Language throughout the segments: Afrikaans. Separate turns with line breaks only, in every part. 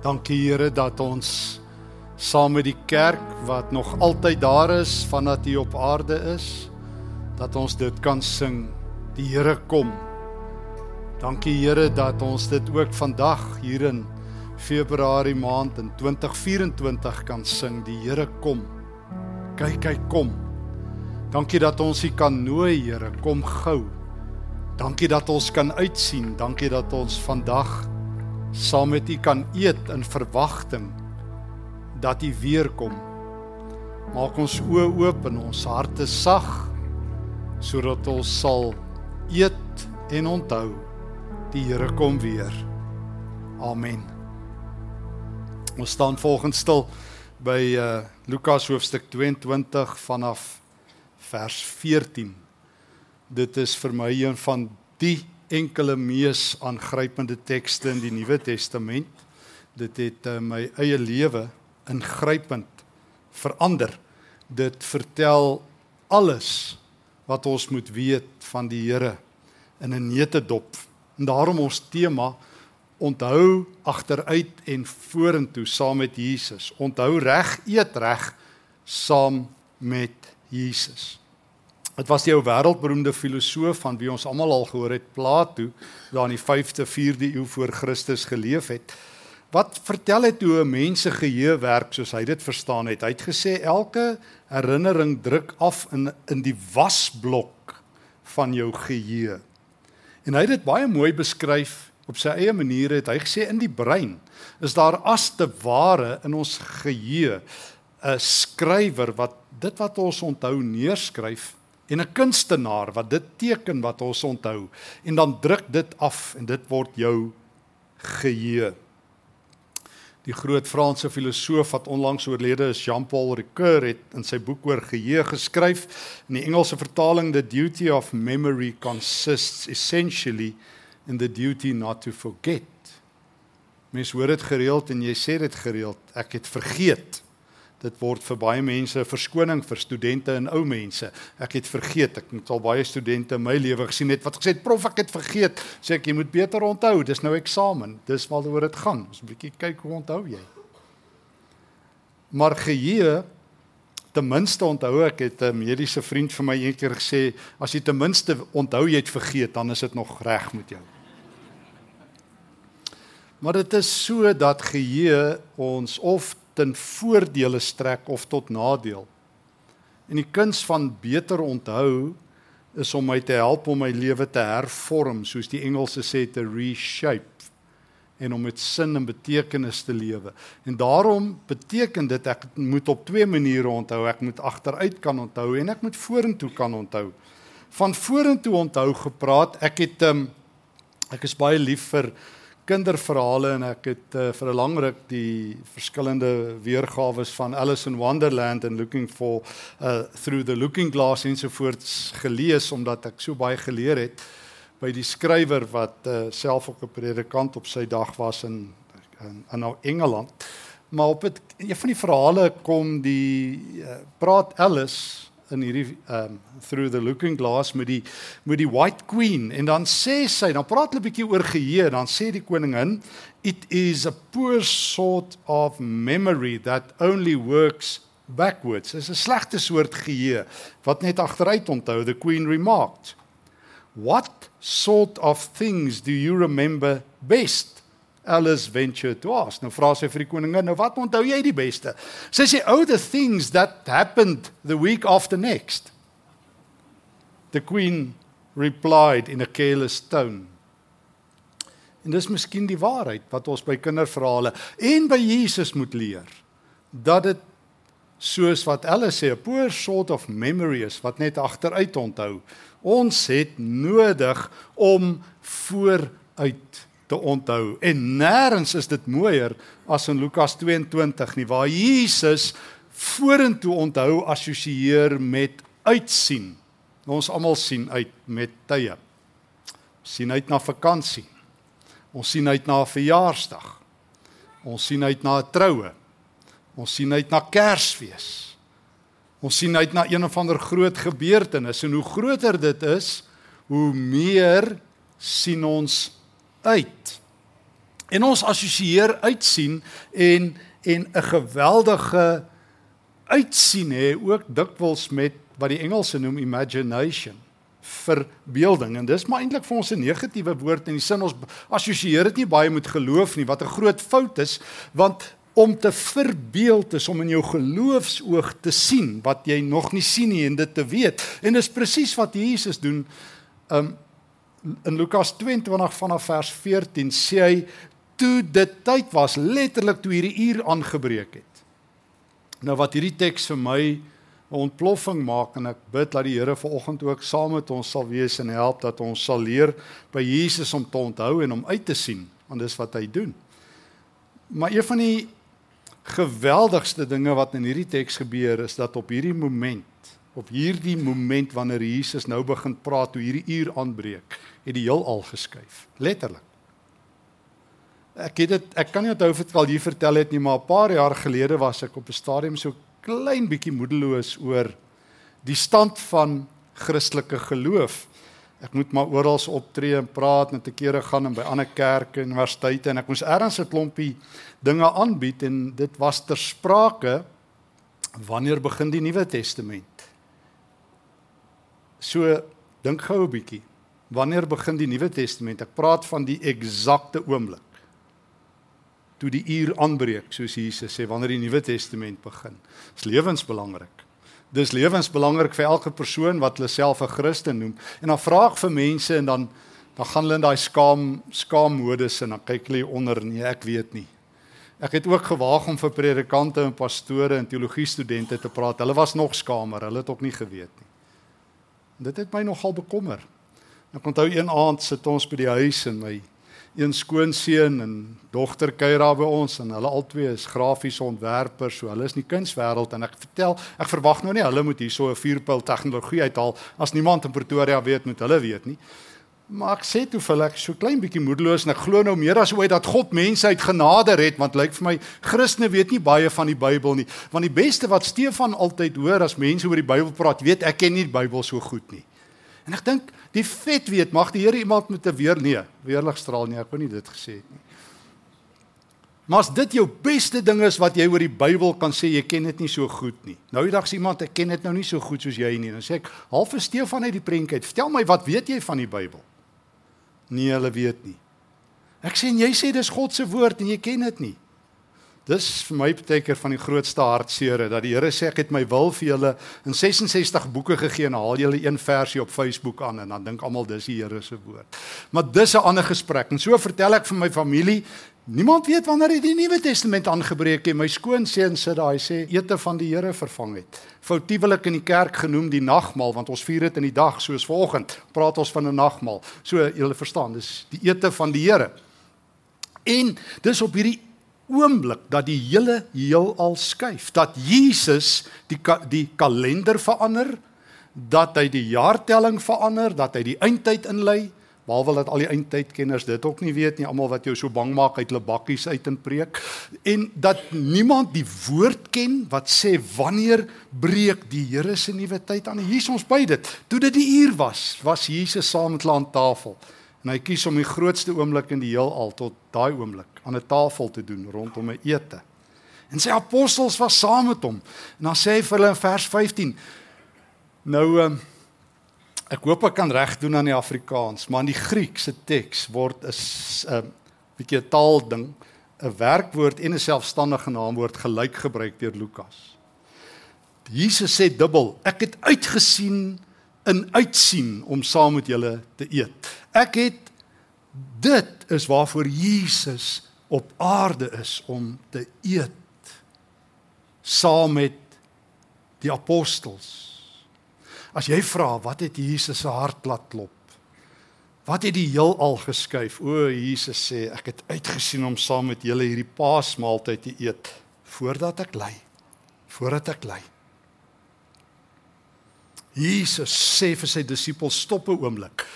Dankie Here dat ons saam met die kerk wat nog altyd daar is vandat U op aarde is, dat ons dit kan sing. Die Here kom. Dankie Here dat ons dit ook vandag hier in Februarie maand in 2024 kan sing. Die Here kom. Kyk hy kom. Dankie dat ons U kan nooi Here, kom gou. Dankie dat ons kan uitsien. Dankie dat ons vandag saam met U kan eet in verwagting dat U weer kom. Maak ons oë oop en ons harte sag sodat ons sal eet en onthou die Here kom weer. Amen. Ons staan volgens stil by uh Lukas hoofstuk 22 vanaf vers 14 dit is vir my een van die enkele mees aangrypende tekste in die Nuwe Testament. Dit het uh, my eie lewe ingrypend verander. Dit vertel alles wat ons moet weet van die Here in 'n neutedop. En daarom ons tema onthou agteruit en vorentoe saam met Jesus. Onthou reg eet reg saam met Jesus. Dit was die ou wêreldberoemde filosoof van wie ons almal al gehoor het, Plato, daar in die 5de 4de eeu voor Christus geleef het. Wat vertel het hoe 'n mens se geheue werk soos hy dit verstaan het? Hy het gesê elke herinnering druk af in in die wasblok van jou geheue. En hy het dit baie mooi beskryf op sy eie manier het hy gesê in die brein is daar as te ware in ons geheue 'n skrywer wat dit wat ons onthou neerskryf en 'n kunstenaar wat dit teken wat ons onthou en dan druk dit af en dit word jou geheue. Die groot Franse filosoof wat onlangs oorlede is, Jean-Paul Ricoeur het in sy boek oor geheue geskryf in die Engelse vertaling the duty of memory consists essentially in the duty not to forget. Mens hoor dit gereeld en jy sê dit gereeld, ek het vergeet. Dit word vir baie mense 'n verskoning vir studente en ou mense. Ek het vergeet, ek het al baie studente in my lewe gesien het wat gesê het prof ek het vergeet. Sê ek jy moet beter onthou, dis nou eksamen. Dis waaroor dit gaan. Ons 'n bietjie kyk hoe onthou jy. Maar geheue ten minste onthou ek het 'n mediese vriend vir my eendag gesê as jy ten minste onthou jy het vergeet, dan is dit nog reg met jou. Maar dit is so dat geheue ons of ten voordele strek of tot nadeel. En die kuns van beter onthou is om my te help om my lewe te hervorm, soos die Engelse sê te reshape en om met sin en betekenis te lewe. En daarom beteken dit ek moet op twee maniere onthou. Ek moet agteruit kan onthou en ek moet vorentoe kan onthou. Van vorentoe onthou gepraat, ek het um, ek is baie lief vir kinderverhale en ek het uh, vir 'n lang ruk die verskillende weergawe van Alice in Wonderland and Looking for uh, Through the Looking Glass ensovoorts gelees omdat ek so baie geleer het by die skrywer wat uh, self ook 'n predikant op sy dag was in in, in Engeland. Maar op een van die verhale kom die uh, praat Alice in hierdie um through the looking glass met die met die white queen. En dan sê sy dan praat hulle 'n bietjie oor geheue dan sê die koningin it is a poor sort of memory that only works backwards. Is 'n slegte soort geheue wat net agteruit onthou the queen remarked. What sort of things do you remember best Alice venture to ask. Nou vra sy vir die koningin, nou wat onthou jy die beste? Sy sê, "Oh the things that happened the week after next." The queen replied in a careless tone. En dis miskien die waarheid wat ons by kinderverhale en by Jesus moet leer. Dat dit soos wat Alice sê, 'n poor sort of memory is wat net agteruit onthou. Ons het nodig om vooruit te onthou. En nêrens is dit mooier as in Lukas 22 nie waar Jesus vorentoe onthou assosieer met uitsien. Ons almal sien uit met tye. sien uit na vakansie. Ons sien uit na 'n verjaarsdag. Ons sien uit na 'n troue. Ons sien uit na Kersfees. Ons sien uit na een of ander groot gebeurtenis en hoe groter dit is, hoe meer sien ons uit. En ons assosieer uitsien en en 'n geweldige uitsien hè ook dikwels met wat die Engelse noem imagination verbeelding en dis maar eintlik vir ons 'n negatiewe woord in die sin ons assosieer dit nie baie met geloof nie wat 'n groot fout is want om te verbeeld is om in jou geloofsoog te sien wat jy nog nie sien nie en dit te weet en dis presies wat Jesus doen um, in Lukas 22 vanaf vers 14 sê hy toe dit tyd was letterlik toe hierdie uur aangebreek het nou wat hierdie teks vir my 'n ontploffing maak en ek bid dat die Here vanoggend ook saam met ons sal wees en help dat ons sal leer by Jesus om te onthou en om uit te sien want dis wat hy doen. Maar een van die geweldigste dinge wat in hierdie teks gebeur is dat op hierdie moment, op hierdie moment wanneer Jesus nou begin praat hoe hierdie uur aanbreek, het die heelal geskuif, letterlik. Ek het dit ek kan nie onthou of ek al hier vertel het nie, maar 'n paar jaar gelede was ek op 'n stadium so klein bietjie moedeloos oor die stand van Christelike geloof. Ek moet maar oral optree en praat en te kere gaan en by ander kerke en universiteite en ek moes ergens 'n klompie dinge aanbied en dit was ter sprake wanneer begin die Nuwe Testament. So dink gou 'n bietjie. Wanneer begin die Nuwe Testament? Ek praat van die eksakte oomblik toe die uur aanbreek, soos Jesus sê, wanneer die Nuwe Testament begin. Dit is lewensbelangrik. Dis lewensbelangrik vir elke persoon wat hulle self 'n Christen noem. En dan vra ek vir mense en dan dan gaan hulle in daai skaam skaam modus en dan kyk hulle onder nee, ek weet nie. Ek het ook gewaag om vir predikante en pastore en teologie studente te praat. Hulle was nog skamer, hulle het ook nie geweet nie. En dit het my nogal bekommer. Ek onthou een aand sit ons by die huis en my een skoonseun en dogter kuier daar by ons en hulle albei is grafiese ontwerpers, so hulle is in die kunswêreld en ek vertel, ek verwag nou nie hulle moet hierso 'n vuurpyl tegnologie uithaal as niemand in Pretoria weet moet hulle weet nie. Maar ek sê toe vir hulle ek so klein bietjie moedeloos en ek glo nou meer as ooit dat God mense uit genade red want lyk vir my Christene weet nie baie van die Bybel nie want die beste wat Stefan altyd hoor as mense oor die Bybel praat weet ek ken nie die Bybel so goed nie. En ek dink die vet weet mag die Here iemand met 'n weer nee, weerligstraal nie, ek wou nie dit gesê het nie. Maar as dit jou beste ding is wat jy oor die Bybel kan sê, jy ken dit nie so goed nie. Nou die dag sê iemand ek ken dit nou nie so goed soos jy nie. Dan sê ek, half versteur van uit die prentjie uit. Vertel my wat weet jy van die Bybel? Nee, hulle weet nie. Ek sê jy sê dis God se woord en jy ken dit nie. Dis vir my beteken van die grootste hartseere dat die Here sê ek het my wil vir julle in 66 boeke gegee en haal julle een versie op Facebook aan en dan dink almal dis die Here se woord. Maar dis 'n ander gesprek. En so vertel ek vir my familie, niemand weet wanneer die Nuwe Testament aangebreek het. My skoonseun sit daar, hy sê ete van die Here vervang het. Foutiewelik in die kerk genoem die nagmaal want ons vier dit in die dag soos vanoggend. Praat ons van 'n nagmaal. So julle verstaan, dis die ete van die Here. En dis op hierdie oomblik dat die hele heelal skuif, dat Jesus die die kalender verander, dat hy die jaartelling verander, dat hy die eindtyd inlei, behalwe dat al die eindtydkenners dit ook nie weet nie, almal wat jou so bang maak uit hulle bakkies uit en preek, en dat niemand die woord ken wat sê wanneer breek die Here se nuwe tyd aan. Hier is ons by dit. Toe dit die uur was, was Jesus saam met hulle aan tafel. En hy kies om die grootste oomblik in die heelal tot daai oomblik aan 'n tafel te doen rondom 'n ete. En sy apostels was saam met hom. En dan sê hy vir hulle in vers 15: Nou um, ek hoop ek kan reg doen aan die Afrikaans, maar in die Griekse teks word 'n 'n um, bietjie taal ding, 'n werkwoord en 'n selfstandige naamwoord gelyk gebruik deur Lukas. Jesus sê dubbel: Ek het uitgesien in uitsien om saam met julle te eet. Ek het dit is waarvoor Jesus op aarde is om te eet saam met die apostels. As jy vra wat het Jesus se hart laat klop? Wat het die heelal geskuif? O Jesus sê ek het uitgesien om saam met julle hierdie Paasmaaltyd te eet voordat ek ly. Voordat ek ly. Jesus sê vir sy disippels stop 'n oomblik.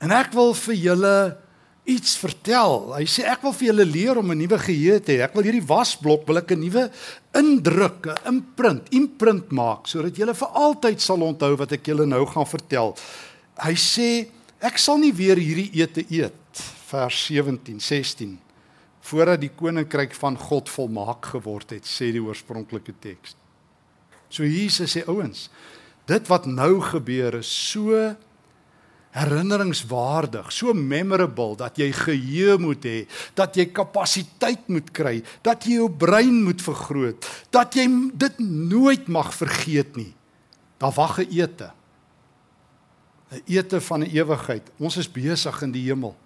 En ek wil vir julle iets vertel. Hy sê ek wil vir julle leer om 'n nuwe geheue te hê. Ek wil hierdie wasblok wil ek 'n nuwe indruk, 'n imprint, imprint maak sodat julle vir altyd sal onthou wat ek julle nou gaan vertel. Hy sê ek sal nie weer hierdie ete eet vers 17, 16 voordat die koninkryk van God volmaak geword het, sê die oorspronklike teks. So Jesus sê ouens, dit wat nou gebeur is so herinneringswaardig, so memorable dat jy geheue moet hê, dat jy kapasiteit moet kry, dat jy jou brein moet vergroot, dat jy dit nooit mag vergeet nie. Daar wag 'n ete. 'n Ete van 'n ewigheid. Ons is besig in die hemel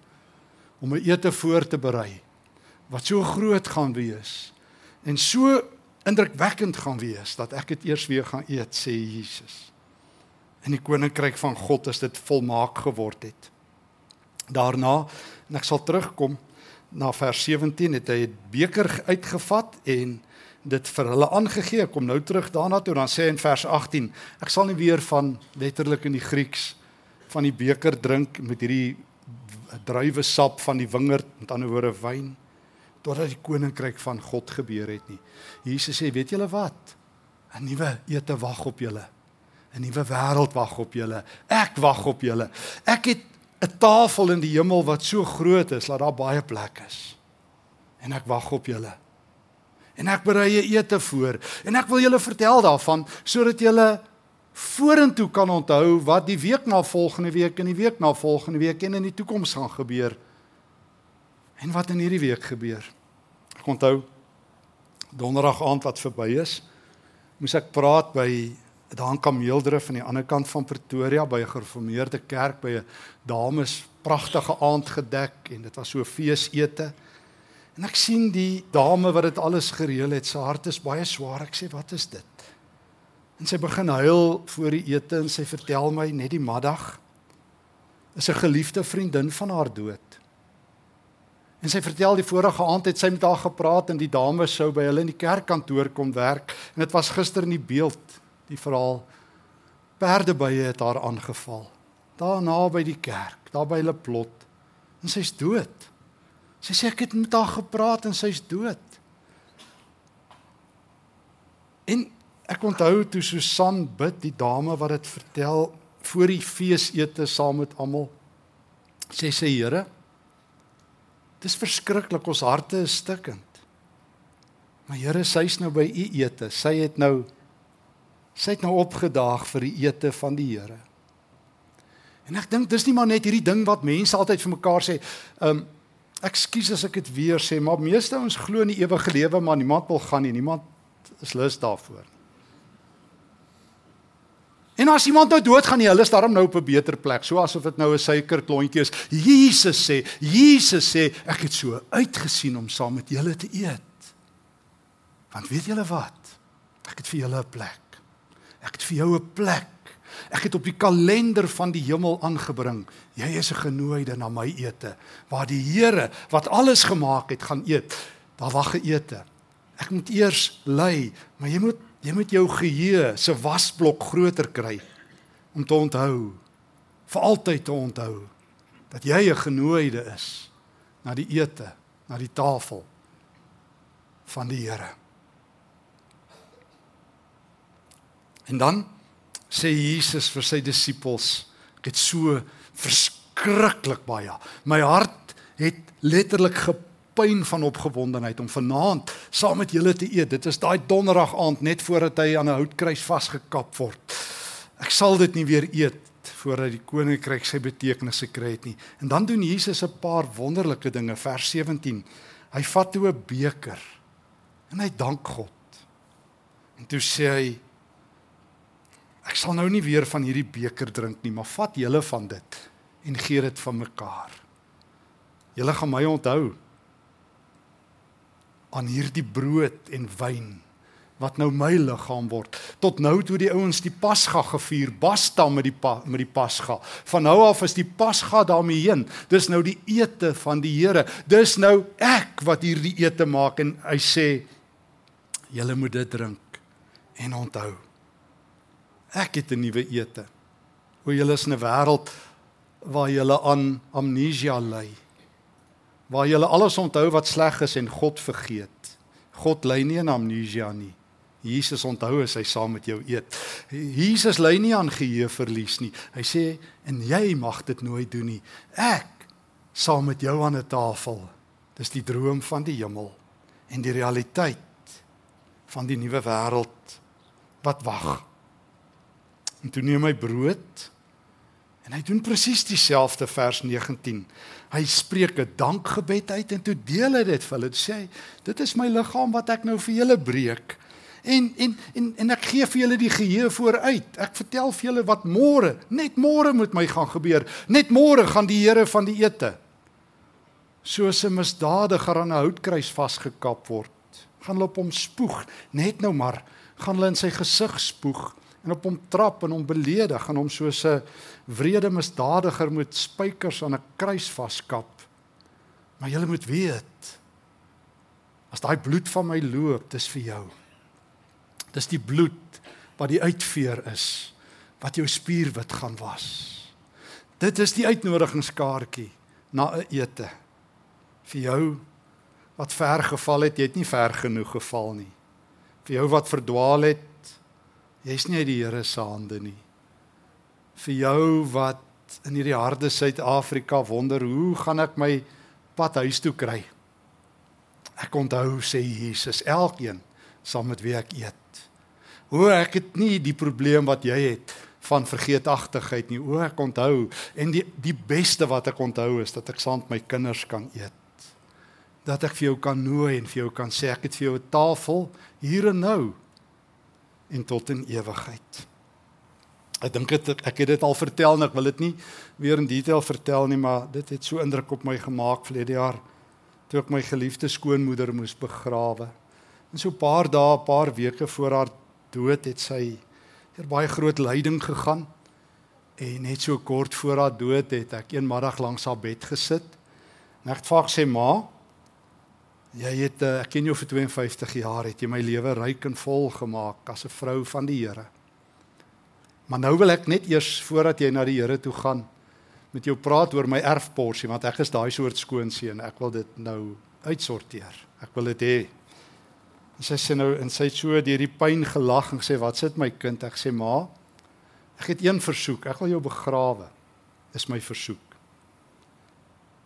om 'n ete voor te berei wat so groot gaan wees en so indrukwekkend gaan wees dat ek dit eers weer gaan eet, sê Jesus in die koninkryk van God as dit volmaak geword het. Daarna, en ek sal terugkom na vers 17, het hy 'n beker uitgevat en dit vir hulle aangegee. Ek kom nou terug daarna toe dan sê hy in vers 18, ek sal nie weer van letterlik in die Grieks van die beker drink met hierdie druiwe sap van die wingerd, met ander woorde wyn, totdat die koninkryk van God gebeur het nie. Jesus sê, weet julle wat? 'n Nuwe ete wag op julle. 'n nuwe wêreld wag op julle. Ek wag op julle. Ek het 'n tafel in die hemel wat so groot is dat daar baie plek is. En ek wag op julle. En ek berei 'n ete voor en ek wil julle vertel daarvan sodat julle vorentoe kan onthou wat die week na volgende week en die week na volgende week en in die toekoms gaan gebeur. En wat in hierdie week gebeur. Ek onthou donderdag aand wat verby is, moes ek praat by daar in Kameeldrif aan die ander kant van Pretoria by 'n gereformeerde kerk by 'n dames pragtige aand gedek en dit was so feesete. En ek sien die dame wat dit alles gereël het, sy hart is baie swaar. Ek sê, "Wat is dit?" En sy begin huil voor die ete en sy vertel my net die middag is 'n geliefde vriendin van haar dood. En sy vertel die vorige aand het sy met haar gepraat en die dame sou by hulle in die kerkkantoor kom werk. En dit was gister in die beeld die verhaal. Perdebye het haar aangeval. Daar naby die kerk daar by hulle plot. En sy's dood. Sy sê ek het met haar gepraat en sy's dood. En ek onthou toe Susan bid die dame wat dit vertel voor die feesete saam met almal sê sy Here dis verskriklik ons harte is stikkend maar Here sy's nou by u ete sy het nou Sy het nou opgedaag vir die ete van die Here. En ek dink dis nie maar net hierdie ding wat mense altyd vir mekaar sê, ehm um, ekskuus as ek dit weer sê, maar meeste ons glo in die ewige lewe, maar niemand wil gaan nie, niemand is lus daarvoor. En as iemand nou doodgaan, hulle is daarom nou op 'n beter plek, so asof dit nou 'n suikerklontjie is. Jesus sê, Jesus sê, ek het so uitgesien om saam met julle te eet. Want weet julle wat? Ek het vir julle 'n plek. Ek het vir jou 'n plek. Ek het op die kalender van die hemel aangebring. Jy is 'n genooide na my ete waar die Here wat alles gemaak het gaan eet. Daar wag 'n ete. Ek moet eers lei, maar jy moet jy moet jou geheue se wasblok groter kry om te onthou vir altyd te onthou dat jy 'n genooide is na die ete, na die tafel van die Here. En dan sê Jesus vir sy disippels, ek het so verskriklik baie. My hart het letterlik gepyn van opgewondenheid om vanaand saam met julle te eet. Dit is daai donderdag aand net voordat hy aan 'n houtkruis vasgekap word. Ek sal dit nie weer eet voordat die koninkryk sy betekenis gekry het nie. En dan doen Jesus 'n paar wonderlike dinge. Vers 17. Hy vat toe 'n beker en hy dank God. En toe sê hy Ek sal nou nie weer van hierdie beker drink nie, maar vat julle van dit en gee dit van mekaar. Julle gaan my onthou aan hierdie brood en wyn wat nou my liggaam word. Tot nou toe die ouens die Pasga gevier, basta met die pa, met die Pasga. Van nou af is die Pasga daarmee heen. Dis nou die ete van die Here. Dis nou ek wat hierdie ete maak en hy sê julle moet dit drink en onthou. Ek het 'n nuwe ete. O, julle is 'n wêreld waar julle aan amnesia ly. Waar julle alles onthou wat sleg is en God vergeet. God ly nie aan amnesia nie. Jesus onthou as hy saam met jou eet. Jesus ly nie aan geheue verlies nie. Hy sê en jy mag dit nooit doen nie. Ek saam met jou aan 'n tafel Dis die droom van die hemel en die realiteit van die nuwe wêreld wat wag. En toe neem hy brood en hy doen presies dieselfde vers 19. Hy spreek 'n dankgebed uit en toe deel hy dit vir hulle. Hy sê, "Dit is my liggaam wat ek nou vir julle breek." En en en en ek gee vir julle die geheue vooruit. Ek vertel vir julle wat môre, net môre moet my gaan gebeur. Net môre gaan die Here van die ete soos 'n misdadiger aan 'n houtkruis vasgekap word. Gaan hulle op hom spoeg, net nou maar, gaan hulle in sy gesig spoeg en op hom trap en hom beledig en hom soos 'n wrede misdadiger met spykers aan 'n kruis vaskap. Maar jy moet weet as daai bloed van my loop, dis vir jou. Dis die bloed wat die uitveer is wat jou spierwit gaan was. Dit is die uitnodigingskaartjie na 'n ete vir jou wat ver geval het, jy het nie ver genoeg geval nie. Vir jou wat verdwaal het, jy's nie uit die Here se hande nie. Vir jou wat in hierdie harde Suid-Afrika wonder, hoe gaan ek my pad huis toe kry? Ek onthou sê Jesus, elkeen saam met wie ek eet. Hoe ek het nie die probleem wat jy het van vergeetachtigheid nie. O, ek onthou en die die beste wat ek onthou is dat ek saam met my kinders kan eet dat ek vir jou kan nooi en vir jou kan sê ek het vir jou 'n tafel hier en nou en tot in ewigheid. Ek dink dit ek het dit al vertel en ek wil dit nie weer in detail vertel nie, maar dit het so indruk op my gemaak verlede jaar toe ek my geliefde skoonmoeder moes begrawe. En so 'n paar dae, 'n paar weke voor haar dood het sy deur baie groot lyding gegaan. En net so kort voor haar dood het ek eenmiddag langs haar bed gesit. En ek het vir haar gesê, "Ma, Jy het uh, ek ken jou vir 52 jaar, het jy my lewe ryk en vol gemaak as 'n vrou van die Here. Maar nou wil ek net eers voordat jy na die Here toe gaan met jou praat oor my erfporsie want ek is daai soort skoonseun. Ek wil dit nou uitsorteer. Ek wil dit hê. En sy sê nou en sy het so deur die pyn gelag en sê wat sit my kind? Ek sê ma, ek het een versoek. Ek wil jou begrawe. Dis my versoek.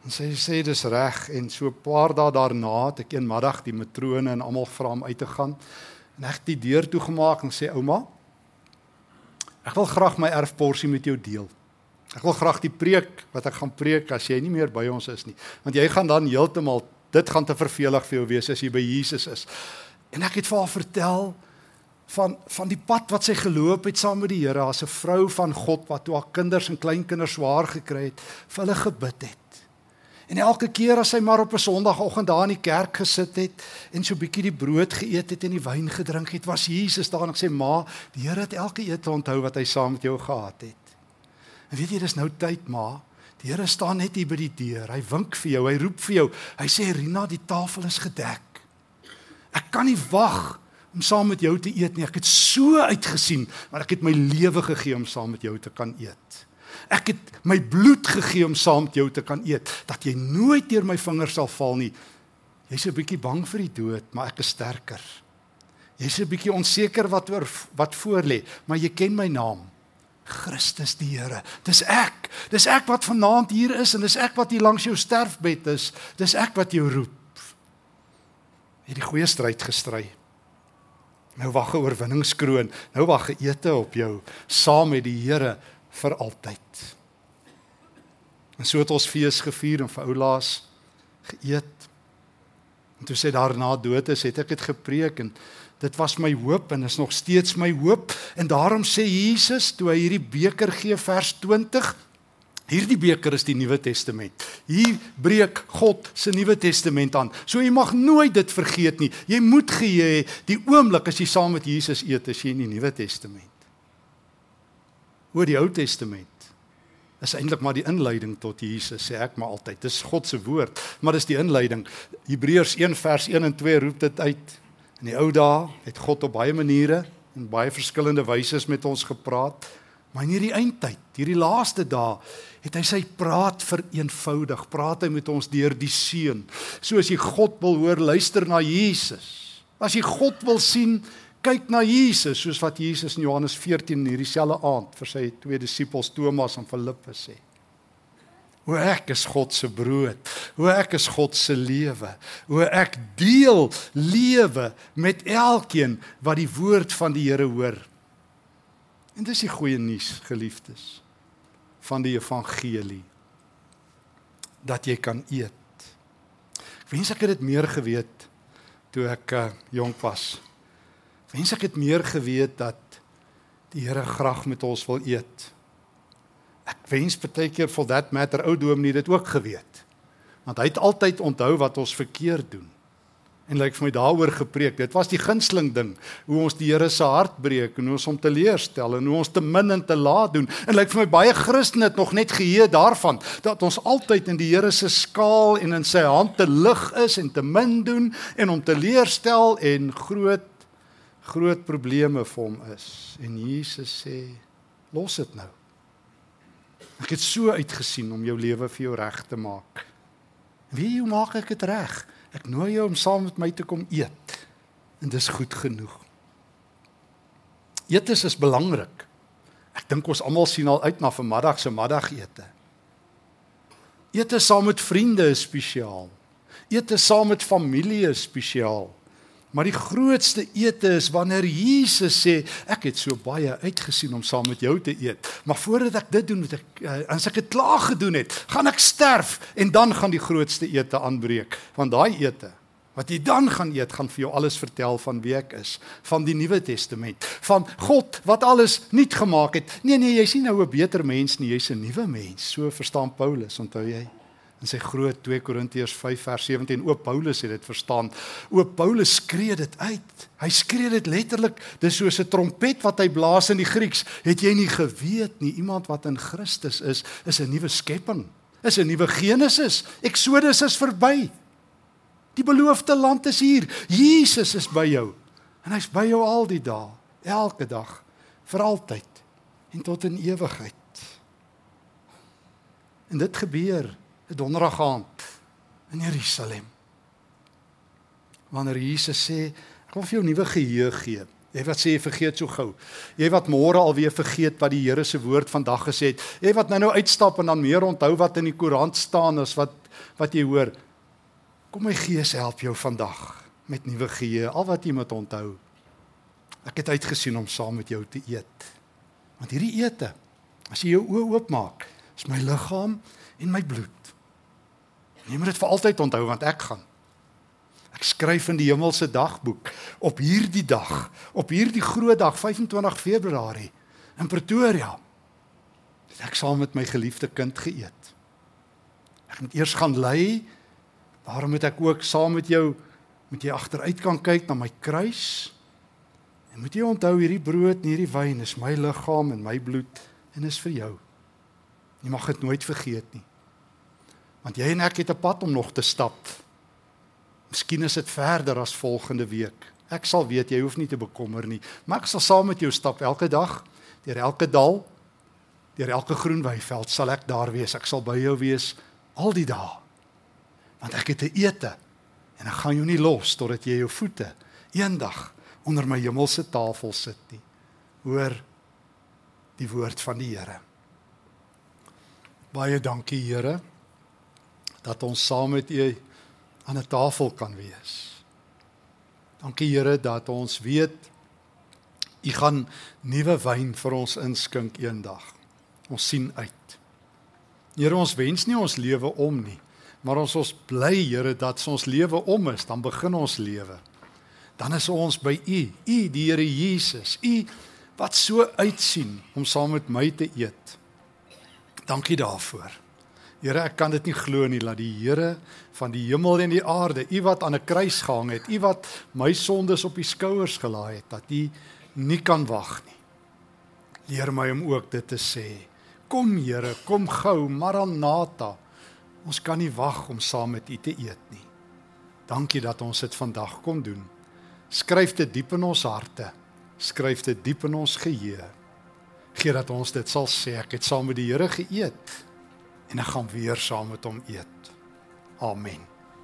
En sy sê dis reg en so 'n paar dae daarna het ek eenmiddag die matrone en almal vra om uit te gaan. En ek het die deur toegemaak en sê ouma, ek wil graag my erfporsie met jou deel. Ek wil graag die preek wat ek gaan preek as jy nie meer by ons is nie, want jy gaan dan heeltemal dit gaan te vervelig vir jou wees as jy by Jesus is. En ek het vir haar vertel van van die pad wat sy geloop het saam met die Here as 'n vrou van God wat toe haar kinders en kleinkinders swaar gekry het, vir hulle gebid het. En elke keer as hy maar op 'n Sondagoggend daar in die kerk gesit het en so 'n bietjie die brood geëet het en die wyn gedrink het, was Jesus daar en sê: "Ma, die Here het elke ete onthou wat hy saam met jou gehad het." En weet jy, dis nou tyd, ma. Die Here staan net hier by die deur. Hy wink vir jou, hy roep vir jou. Hy sê: "Rina, die tafel is gedek. Ek kan nie wag om saam met jou te eet nie. Ek het so uitgesien, maar ek het my lewe gegee om saam met jou te kan eet." Ek het my bloed gegee om saam met jou te kan eet, dat jy nooit deur my vingers sal val nie. Jy's 'n bietjie bang vir die dood, maar ek is sterker. Jy's 'n bietjie onseker wat oor wat voor lê, maar jy ken my naam. Christus die Here. Dis ek. Dis ek wat vanaand hier is en dis ek wat hier langs jou sterfbed is. Dis ek wat jou roep. Het die goeie stryd gestry. Nou wag 'n oorwinningskroon. Nou wag 'n ete op jou saam met die Here vir altyd. En so het ons fees gevier en vir oulaas geëet. En toe sê daarna dood is, het ek dit gepreek en dit was my hoop en is nog steeds my hoop en daarom sê Jesus toe hy hierdie beker gee vers 20 Hierdie beker is die Nuwe Testament. Hier breek God se Nuwe Testament aan. So jy mag nooit dit vergeet nie. Jy moet gee die oomblik as jy saam met Jesus eet as jy in die Nuwe Testament oor die Ou Testament. Is eintlik maar die inleiding tot Jesus sê ek maar altyd. Dis God se woord maar dis die inleiding. Hebreërs 1 vers 1 en 2 roep dit uit. In die ou dae het God op baie maniere en baie verskillende wyse met ons gepraat maar in hierdie eindtyd hierdie laaste dae het hy sy praat vereenvoudig. Praat hy met ons deur die seun. So as jy God wil hoor luister na Jesus. As jy God wil sien kyk na Jesus soos wat Jesus in Johannes 14 hierdie selfde aand vir sy twee disippels Thomas en Filippus sê. Hoe ek is God se brood. Hoe ek is God se lewe. Hoe ek deel lewe met elkeen wat die woord van die Here hoor. En dis die goeie nuus, geliefdes, van die evangelie dat jy kan eet. Ek wens ek het dit meer geweet toe ek uh, jonk was. Wens ek het meer geweet dat die Here graag met ons wil eet. Ek wens baie keer for that matter ou dominee dit ook geweet. Want hy het altyd onthou wat ons verkeerd doen. En lyk like vir my daaroor gepreek. Dit was die gunsteling ding hoe ons die Here se hart breek en hoe ons hom teleurstel en hoe ons te min en te laat doen. En lyk like vir my baie Christene het nog net geheue daarvan dat ons altyd in die Here se skaal en in sy hand te lig is en te min doen en hom teleurstel en groot groot probleme vir hom is. En Jesus sê, los dit nou. Ek het so uitgesien om jou lewe vir jou reg te maak. Wie hoe maak ek dit reg? Ek nooi jou om saam met my te kom eet. En dis goed genoeg. Eetes is belangrik. Ek dink ons almal sien al uit na vanmiddag se middagete. Ete saam met vriende is spesiaal. Ete saam met familie is spesiaal. Maar die grootste ete is wanneer Jesus sê ek het so baie uitgesien om saam met jou te eet. Maar voordat ek dit doen, moet ek eh, as ek dit klaar gedoen het, gaan ek sterf en dan gaan die grootste ete aanbreek. Want daai ete wat jy dan gaan eet, gaan vir jou alles vertel van wie ek is, van die Nuwe Testament, van God wat alles nuut gemaak het. Nee nee, jy's nie nou 'n beter mens nie, jy's 'n nuwe mens. So verstaan Paulus, onthou jy? In sy groot 2 Korintiërs 5 vers 17 oop Paulus het dit verstaan. Oop Paulus skree dit uit. Hy skree dit letterlik. Dis soos 'n trompet wat hy blaas in die Grieks. Het jy nie geweet nie iemand wat in Christus is, is 'n nuwe skepping. Is 'n nuwe Genesis. Exodus is verby. Die beloofde land is hier. Jesus is by jou. En hy's by jou al die dae, elke dag, vir altyd en tot in ewigheid. En dit gebeur donderdag aand in Jerusalem. Wanneer Jesus sê, ek wil vir jou nuwe geheue gee. Jy wat sê jy vergeet so gou. Jy wat môre alweer vergeet wat die Here se woord vandag gesê het. Jy wat nou nou uitstap en dan meer onthou wat in die koerant staan as wat wat jy hoor. Kom my Gees help jou vandag met nuwe geheue, al wat jy moet onthou. Ek het uitgesien om saam met jou te eet. Want hierdie ete, as jy jou oë oopmaak, is my liggaam en my bloed. Jy moet dit vir altyd onthou want ek gaan. Ek skryf in die hemelse dagboek op hierdie dag, op hierdie groot dag 25 Februarie in Pretoria. Het ek saam met my geliefde kind geëet. Ek moet eers gaan lê. Daarom moet ek ook saam met jou moet jy agteruit kan kyk na my kruis. En moet jy onthou hierdie brood en hierdie wyn is my liggaam en my bloed en is vir jou. Jy mag dit nooit vergeet nie. Want jy en ek het 'n pad om nog te stap. Miskien is dit verder as volgende week. Ek sal weet jy hoef nie te bekommer nie, maar ek sal saam met jou stap elke dag, deur elke dal, deur elke groen weiveld sal ek daar wees. Ek sal by jou wees al die dae. Want ek het 'n ete en ek gaan jou nie los totdat jy jou voete eendag onder my hemelse tafel sit nie. Hoor die woord van die Here. Baie dankie Here dat ons saam met U aan 'n tafel kan wees. Dankie Here dat ons weet U gaan nuwe wyn vir ons inskink eendag. Ons sien uit. Here ons wens nie ons lewe om nie, maar ons ons bly Here dat ons lewe om is, dan begin ons lewe. Dan is ons by U, U die Here Jesus, U wat so uitsien om saam met my te eet. Dankie daarvoor. Here, ek kan dit nie glo nie dat die Here van die hemel en die aarde, U wat aan 'n kruis gehang het, U wat my sondes op U skouers gelaai het, dat U nie kan wag nie. Leer my om ook dit te sê. Kom Here, kom gou, Maranatha. Ons kan nie wag om saam met U te eet nie. Dankie dat ons dit vandag kon doen. Skryf dit diep in ons harte. Skryf dit diep in ons geheue. Gee dat ons dit sal sê ek het saam met die Here geëet en ek gaan weer saam met hom eet. Amen.